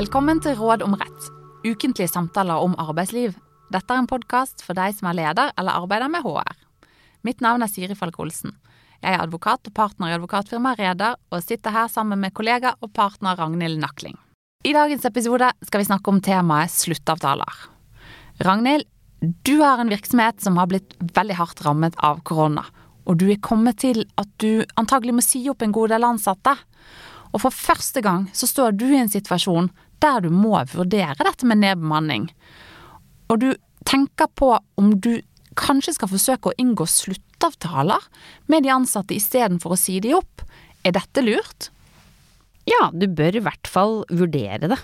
Velkommen til Råd om rett, ukentlige samtaler om arbeidsliv. Dette er en podkast for deg som er leder eller arbeider med HR. Mitt navn er Siri Falk Olsen. Jeg er advokat og partner i advokatfirmaet Reder, og sitter her sammen med kollega og partner Ragnhild Nakling. I dagens episode skal vi snakke om temaet sluttavtaler. Ragnhild, du har en virksomhet som har blitt veldig hardt rammet av korona, og du er kommet til at du antagelig må si opp en god del ansatte. Og for første gang så står du i en situasjon der du må vurdere dette med nedbemanning. Og du tenker på om du kanskje skal forsøke å inngå sluttavtaler med de ansatte istedenfor å si de opp. Er dette lurt? Ja, du bør i hvert fall vurdere det.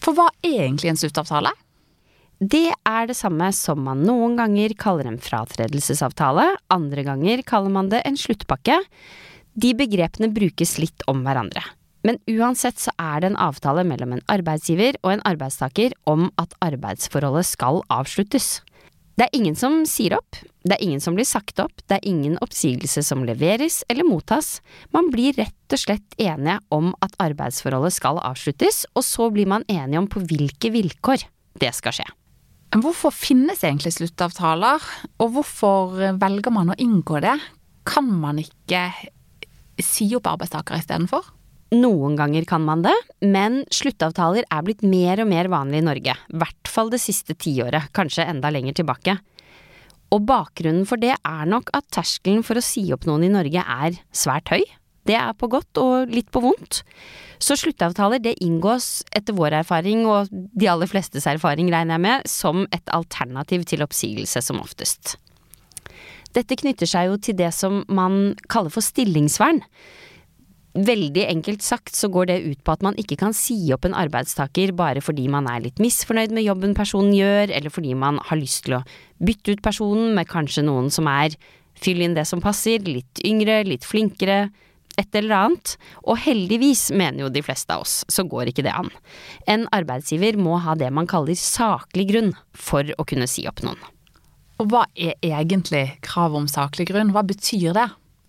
For hva er egentlig en sluttavtale? Det er det samme som man noen ganger kaller en fratredelsesavtale, andre ganger kaller man det en sluttpakke. De begrepene brukes litt om hverandre. Men uansett så er det en avtale mellom en arbeidsgiver og en arbeidstaker om at arbeidsforholdet skal avsluttes. Det er ingen som sier opp, det er ingen som blir sagt opp, det er ingen oppsigelse som leveres eller mottas. Man blir rett og slett enige om at arbeidsforholdet skal avsluttes, og så blir man enige om på hvilke vilkår det skal skje. Hvorfor finnes egentlig sluttavtaler, og hvorfor velger man å inngå det? Kan man ikke si opp arbeidstakere istedenfor? Noen ganger kan man det, men sluttavtaler er blitt mer og mer vanlig i Norge, i hvert fall det siste tiåret, kanskje enda lenger tilbake. Og bakgrunnen for det er nok at terskelen for å si opp noen i Norge er svært høy. Det er på godt og litt på vondt. Så sluttavtaler det inngås etter vår erfaring, og de aller flestes erfaring regner jeg med, som et alternativ til oppsigelse som oftest. Dette knytter seg jo til det som man kaller for stillingsvern. Veldig enkelt sagt så går det ut på at man ikke kan si opp en arbeidstaker bare fordi man er litt misfornøyd med jobben personen gjør, eller fordi man har lyst til å bytte ut personen med kanskje noen som er fyll inn det som passer, litt yngre, litt flinkere, et eller annet. Og heldigvis, mener jo de fleste av oss, så går ikke det an. En arbeidsgiver må ha det man kaller saklig grunn for å kunne si opp noen. Og hva er egentlig kravet om saklig grunn? Hva betyr det?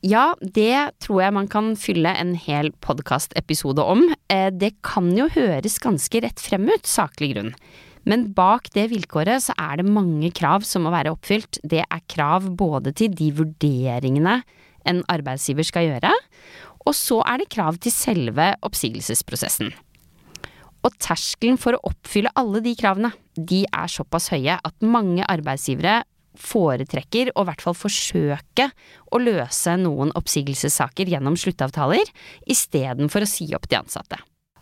Ja, det tror jeg man kan fylle en hel podkastepisode om. Eh, det kan jo høres ganske rett frem ut, saklig grunn. Men bak det vilkåret så er det mange krav som må være oppfylt. Det er krav både til de vurderingene en arbeidsgiver skal gjøre, og så er det krav til selve oppsigelsesprosessen. Og terskelen for å oppfylle alle de kravene, de er såpass høye at mange arbeidsgivere foretrekker å i hvert fall forsøke å løse noen oppsigelsessaker gjennom sluttavtaler, istedenfor å si opp de ansatte.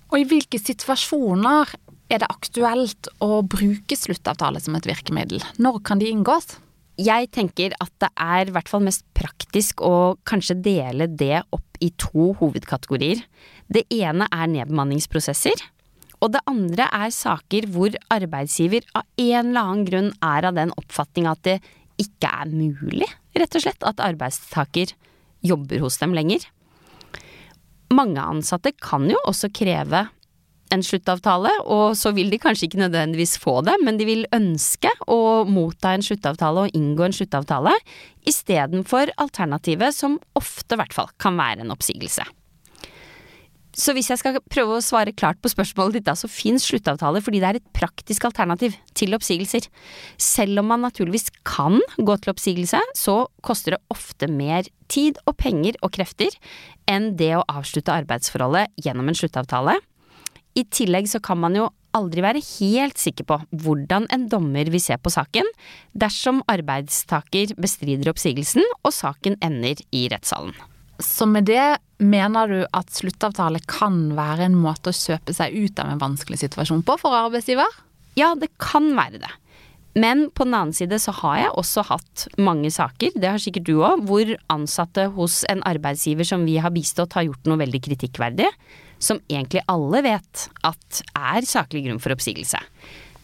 Og i hvilke situasjoner er det aktuelt å bruke sluttavtale som et virkemiddel? Når kan de inngås? Jeg tenker at det er i hvert fall mest praktisk å kanskje dele det opp i to hovedkategorier. Det ene er nedbemanningsprosesser. Og det andre er saker hvor arbeidsgiver av en eller annen grunn er av den oppfatning at det ikke er mulig, rett og slett, at arbeidstaker jobber hos dem lenger. Mange ansatte kan jo også kreve en sluttavtale, og så vil de kanskje ikke nødvendigvis få det, men de vil ønske å motta en sluttavtale og inngå en sluttavtale, istedenfor alternativet som ofte i hvert fall kan være en oppsigelse. Så hvis jeg skal prøve å svare klart på spørsmålet ditt, da, så fins sluttavtaler fordi det er et praktisk alternativ til oppsigelser. Selv om man naturligvis kan gå til oppsigelse, så koster det ofte mer tid og penger og krefter enn det å avslutte arbeidsforholdet gjennom en sluttavtale. I tillegg så kan man jo aldri være helt sikker på hvordan en dommer vil se på saken dersom arbeidstaker bestrider oppsigelsen og saken ender i rettssalen. Så med det mener du at sluttavtale kan være en måte å kjøpe seg ut av en vanskelig situasjon på for arbeidsgiver? Ja, det kan være det. Men på den annen side så har jeg også hatt mange saker, det har sikkert du òg, hvor ansatte hos en arbeidsgiver som vi har bistått har gjort noe veldig kritikkverdig, som egentlig alle vet at er saklig grunn for oppsigelse.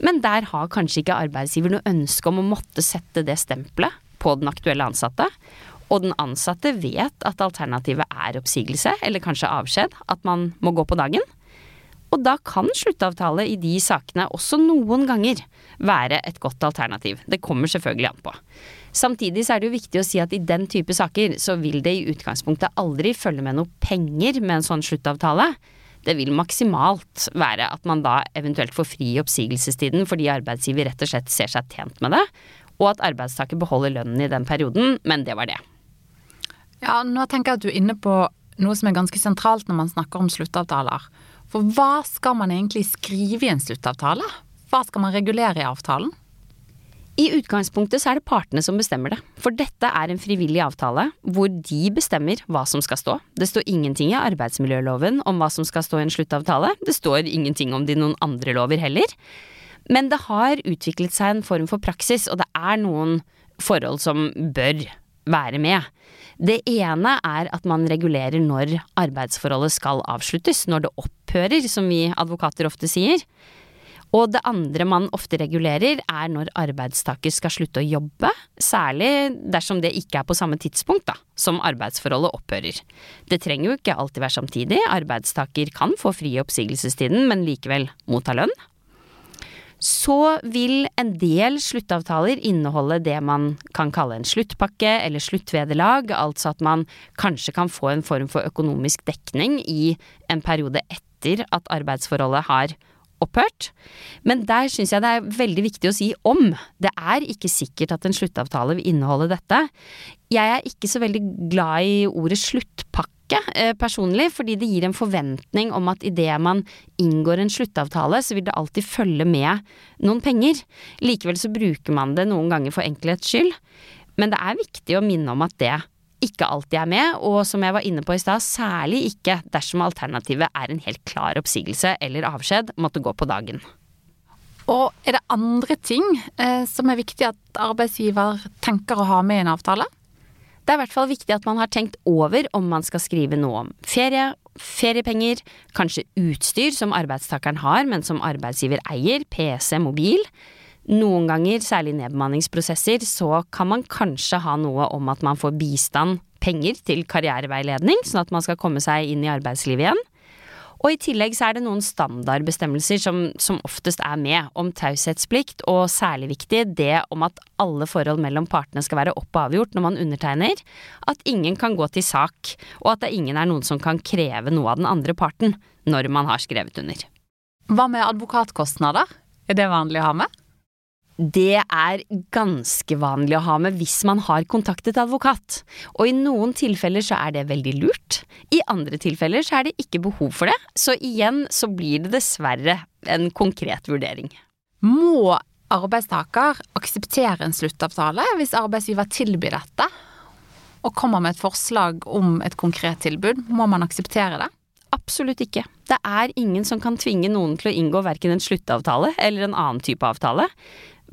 Men der har kanskje ikke arbeidsgiver noe ønske om å måtte sette det stempelet på den aktuelle ansatte, og den ansatte vet at alternativet er oppsigelse, eller kanskje avskjed, at man må gå på dagen. Og da kan sluttavtale i de sakene også noen ganger være et godt alternativ. Det kommer selvfølgelig an på. Samtidig så er det jo viktig å si at i den type saker så vil det i utgangspunktet aldri følge med noe penger med en sånn sluttavtale. det vil maksimalt være at man da eventuelt får fri oppsigelsestiden fordi arbeidsgiver rett og slett ser seg tjent med det, og at arbeidstaker beholder lønnen i den perioden, men det var det. Ja, nå tenker jeg at du er inne på noe som er ganske sentralt når man snakker om sluttavtaler. For hva skal man egentlig skrive i en sluttavtale? Hva skal man regulere i avtalen? I utgangspunktet så er det partene som bestemmer det, for dette er en frivillig avtale hvor de bestemmer hva som skal stå. Det står ingenting i arbeidsmiljøloven om hva som skal stå i en sluttavtale, det står ingenting om det i noen andre lover heller. Men det har utviklet seg en form for praksis, og det er noen forhold som bør være med. Det ene er at man regulerer når arbeidsforholdet skal avsluttes, når det opphører, som vi advokater ofte sier. Og det andre man ofte regulerer, er når arbeidstaker skal slutte å jobbe, særlig dersom det ikke er på samme tidspunkt da, som arbeidsforholdet opphører. Det trenger jo ikke alltid være samtidig, arbeidstaker kan få fri i oppsigelsestiden, men likevel motta lønn. Så vil en del sluttavtaler inneholde det man kan kalle en sluttpakke eller sluttvederlag, altså at man kanskje kan få en form for økonomisk dekning i en periode etter at arbeidsforholdet har opphørt. Men der syns jeg det er veldig viktig å si om. Det er ikke sikkert at en sluttavtale vil inneholde dette. Jeg er ikke så veldig glad i ordet sluttpakke eh, personlig, fordi det gir en forventning om at idet man inngår en sluttavtale, så vil det alltid følge med noen penger. Likevel så bruker man det noen ganger for enkelhets skyld. Men det er viktig å minne om at det ikke alltid er med, og som jeg var inne på i stad, særlig ikke dersom alternativet er en helt klar oppsigelse eller avskjed måtte gå på dagen. Og er det andre ting eh, som er viktig at arbeidsgiver tenker å ha med i en avtale? Det er i hvert fall viktig at man har tenkt over om man skal skrive noe om ferie, feriepenger, kanskje utstyr som arbeidstakeren har, men som arbeidsgiver eier, PC, mobil. Noen ganger, særlig i nedbemanningsprosesser, så kan man kanskje ha noe om at man får bistand, penger, til karriereveiledning, sånn at man skal komme seg inn i arbeidslivet igjen. Og i tillegg så er det noen standardbestemmelser som, som oftest er med, om taushetsplikt, og særlig viktig det om at alle forhold mellom partene skal være opp og avgjort når man undertegner, at ingen kan gå til sak, og at det ingen er noen som kan kreve noe av den andre parten når man har skrevet under. Hva med advokatkostnader? Er det vanlig å ha med? Det er ganske vanlig å ha med hvis man har kontaktet advokat, og i noen tilfeller så er det veldig lurt, i andre tilfeller så er det ikke behov for det, så igjen så blir det dessverre en konkret vurdering. Må arbeidstaker akseptere en sluttavtale hvis arbeidsgiver tilbyr dette, og kommer med et forslag om et konkret tilbud, må man akseptere det? Absolutt ikke. Det er ingen som kan tvinge noen til å inngå verken en sluttavtale eller en annen type avtale.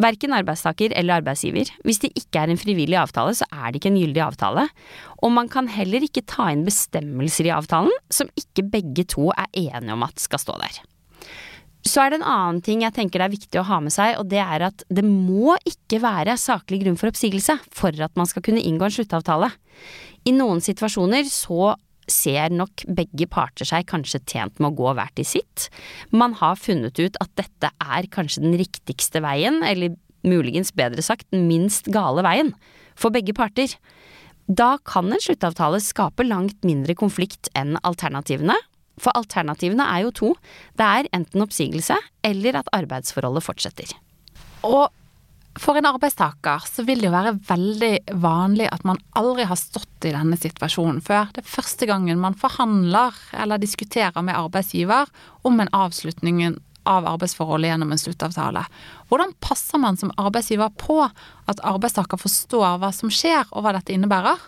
Verken arbeidstaker eller arbeidsgiver. Hvis det ikke er en frivillig avtale, så er det ikke en gyldig avtale. Og man kan heller ikke ta inn bestemmelser i avtalen som ikke begge to er enige om at skal stå der. Så er det en annen ting jeg tenker det er viktig å ha med seg, og det er at det må ikke være saklig grunn for oppsigelse for at man skal kunne inngå en sluttavtale. I noen situasjoner så ser nok begge parter seg kanskje tjent med å gå hver til sitt. Man har funnet ut at dette er kanskje den riktigste veien, eller muligens bedre sagt den minst gale veien, for begge parter. Da kan en sluttavtale skape langt mindre konflikt enn alternativene, for alternativene er jo to. Det er enten oppsigelse eller at arbeidsforholdet fortsetter. Og for en arbeidstaker så vil det jo være veldig vanlig at man aldri har stått i denne situasjonen før. Det er første gangen man forhandler eller diskuterer med arbeidsgiver om en avslutning av arbeidsforholdet gjennom en sluttavtale. Hvordan passer man som arbeidsgiver på at arbeidstaker forstår hva som skjer og hva dette innebærer?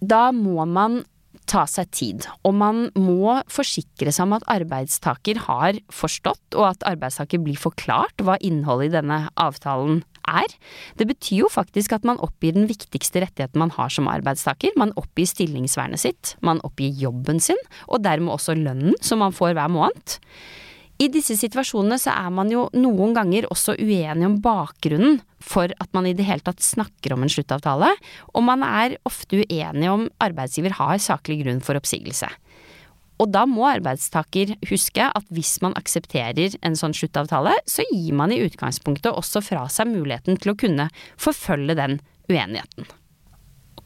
Da må man ta seg tid, og man må forsikre seg om at arbeidstaker har forstått, og at arbeidstaker blir forklart hva innholdet i denne avtalen er. Det betyr jo faktisk at man oppgir den viktigste rettigheten man har som arbeidstaker. Man oppgir stillingsvernet sitt, man oppgir jobben sin, og dermed også lønnen som man får hver måned. I disse situasjonene så er man jo noen ganger også uenig om bakgrunnen for at man i det hele tatt snakker om en sluttavtale, og man er ofte uenig om arbeidsgiver har saklig grunn for oppsigelse. Og da må arbeidstaker huske at hvis man aksepterer en sånn sluttavtale, så gir man i utgangspunktet også fra seg muligheten til å kunne forfølge den uenigheten.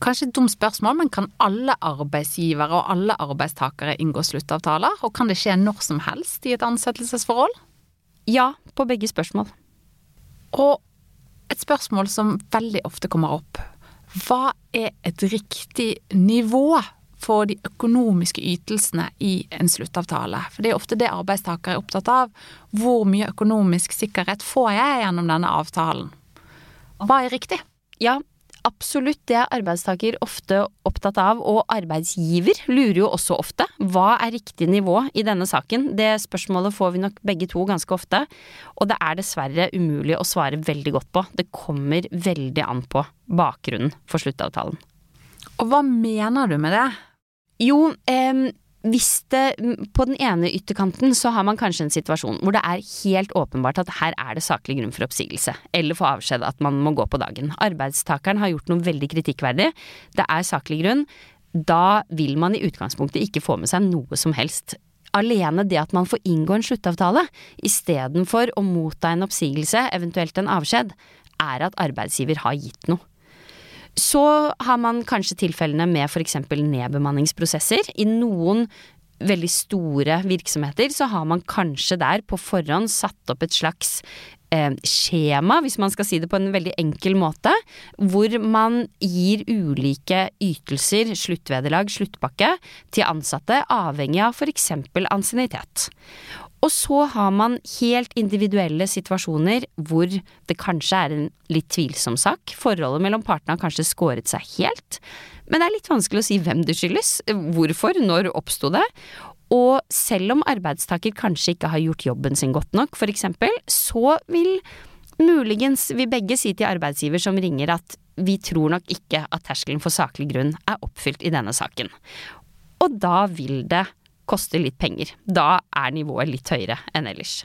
Kanskje et dumt spørsmål, men kan alle arbeidsgivere og alle arbeidstakere inngå sluttavtaler? Og kan det skje når som helst i et ansettelsesforhold? Ja, på begge spørsmål. Og et spørsmål som veldig ofte kommer opp. Hva er et riktig nivå for de økonomiske ytelsene i en sluttavtale? For det er ofte det arbeidstakere er opptatt av. Hvor mye økonomisk sikkerhet får jeg gjennom denne avtalen? Hva er riktig? Ja, absolutt det er arbeidstaker ofte opptatt av, og arbeidsgiver lurer jo også ofte. Hva er riktig nivå i denne saken? Det spørsmålet får vi nok begge to ganske ofte, og det er dessverre umulig å svare veldig godt på. Det kommer veldig an på bakgrunnen for sluttavtalen. Og hva mener du med det? Jo, eh, hvis det På den ene ytterkanten så har man kanskje en situasjon hvor det er helt åpenbart at her er det saklig grunn for oppsigelse, eller for avskjed at man må gå på dagen. Arbeidstakeren har gjort noe veldig kritikkverdig, det er saklig grunn. Da vil man i utgangspunktet ikke få med seg noe som helst. Alene det at man får inngå en sluttavtale, istedenfor å motta en oppsigelse, eventuelt en avskjed, er at arbeidsgiver har gitt noe. Så har man kanskje tilfellene med f.eks. nedbemanningsprosesser. I noen veldig store virksomheter så har man kanskje der på forhånd satt opp et slags eh, skjema, hvis man skal si det på en veldig enkel måte, hvor man gir ulike ytelser, sluttvederlag, sluttpakke, til ansatte avhengig av f.eks. ansiennitet. Og så har man helt individuelle situasjoner hvor det kanskje er en litt tvilsom sak. Forholdet mellom partene har kanskje skåret seg helt. Men det er litt vanskelig å si hvem det skyldes. Hvorfor? Når oppsto det? Og selv om arbeidstaker kanskje ikke har gjort jobben sin godt nok, eksempel, så vil muligens vi begge si til arbeidsgiver som ringer at vi tror nok ikke at terskelen for saklig grunn er oppfylt i denne saken. Og da vil det koster litt penger. Da er nivået litt høyere enn ellers.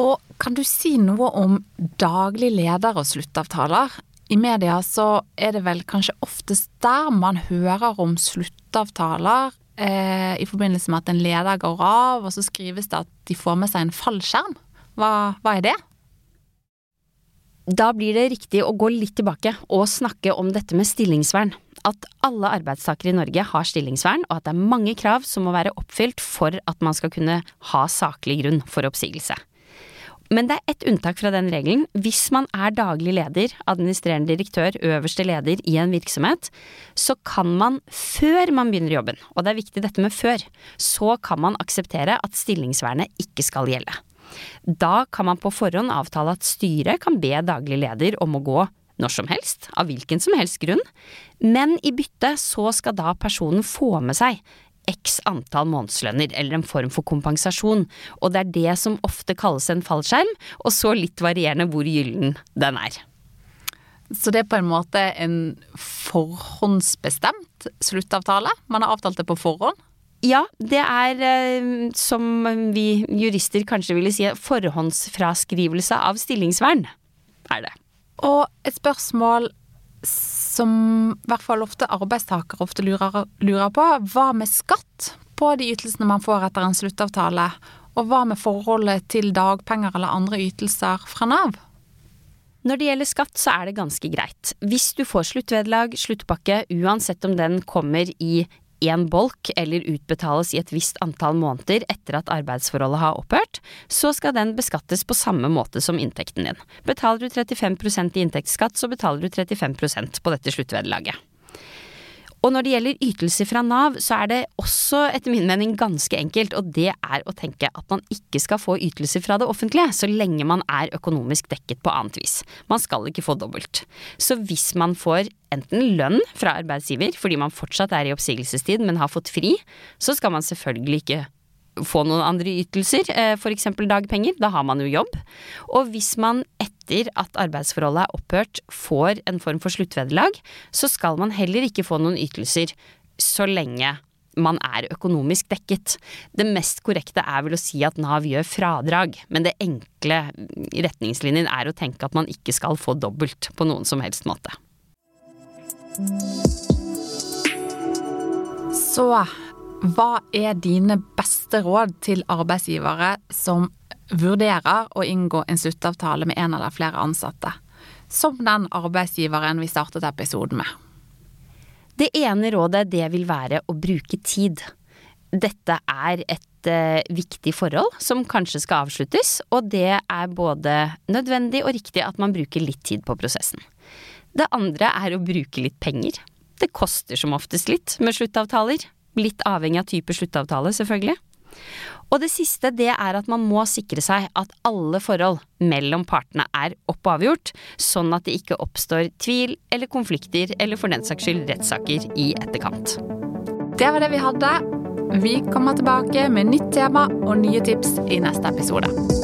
Og kan du si noe om daglig leder og sluttavtaler? I media så er det vel kanskje oftest der man hører om sluttavtaler eh, i forbindelse med at en leder går av, og så skrives det at de får med seg en fallskjerm. Hva, hva er det? Da blir det riktig å gå litt tilbake og snakke om dette med stillingsvern at alle arbeidstakere i Norge har stillingsvern, og at det er mange krav som må være oppfylt for at man skal kunne ha saklig grunn for oppsigelse. Men det er ett unntak fra den regelen. Hvis man er daglig leder, administrerende direktør, øverste leder i en virksomhet, så kan man, før man begynner jobben, og det er viktig dette med før, så kan man akseptere at stillingsvernet ikke skal gjelde. Da kan man på forhånd avtale at styret kan be daglig leder om å gå når som helst, av hvilken som helst grunn, men i bytte så skal da personen få med seg x antall månedslønner, eller en form for kompensasjon, og det er det som ofte kalles en fallskjerm, og så litt varierende hvor gyllen den er. Så det er på en måte en forhåndsbestemt sluttavtale? Man har avtalt det på forhånd? Ja, det er, eh, som vi jurister kanskje ville si, forhåndsfraskrivelse av stillingsvern, er det. Og et spørsmål som i hvert fall ofte arbeidstakere ofte lurer, lurer, på, hva med skatt på de ytelsene man får etter en sluttavtale? Og hva med forholdet til dagpenger eller andre ytelser fra Nav? Når det gjelder skatt, så er det ganske greit. Hvis du får sluttvederlag, sluttpakke, uansett om den kommer i én bolk eller utbetales i et visst antall måneder etter at arbeidsforholdet har opphørt, så skal den beskattes på samme måte som inntekten din. Betaler du 35% i inntektsskatt, så betaler du 35% på dette sluttvederlaget. Og når det gjelder ytelser fra Nav, så er det også etter min mening ganske enkelt, og det er å tenke at man ikke skal få ytelser fra det offentlige så lenge man er økonomisk dekket på annet vis. Man skal ikke få dobbelt. Så hvis man får enten lønn fra arbeidsgiver fordi man fortsatt er i oppsigelsestid, men har fått fri, så skal man selvfølgelig ikke få noen andre ytelser, eh, f.eks. dagpenger. Da har man jo jobb. Og hvis man etter at arbeidsforholdet er opphørt får en form for sluttvederlag, så skal man heller ikke få noen ytelser så lenge man er økonomisk dekket. Det mest korrekte er vel å si at Nav gjør fradrag, men det enkle retningslinjen er å tenke at man ikke skal få dobbelt på noen som helst måte. Så hva er dine beste råd til arbeidsgivere som vurderer å inngå en sluttavtale med en eller flere ansatte? Som den arbeidsgiveren vi startet episoden med. Det ene rådet det vil være å bruke tid. Dette er et eh, viktig forhold som kanskje skal avsluttes, og det er både nødvendig og riktig at man bruker litt tid på prosessen. Det andre er å bruke litt penger. Det koster som oftest litt med sluttavtaler. Litt avhengig av type sluttavtale, selvfølgelig. Og det siste det er at man må sikre seg at alle forhold mellom partene er opp og avgjort, sånn at det ikke oppstår tvil eller konflikter eller for den saks skyld rettssaker i etterkant. Det var det vi hadde. Vi kommer tilbake med nytt tema og nye tips i neste episode.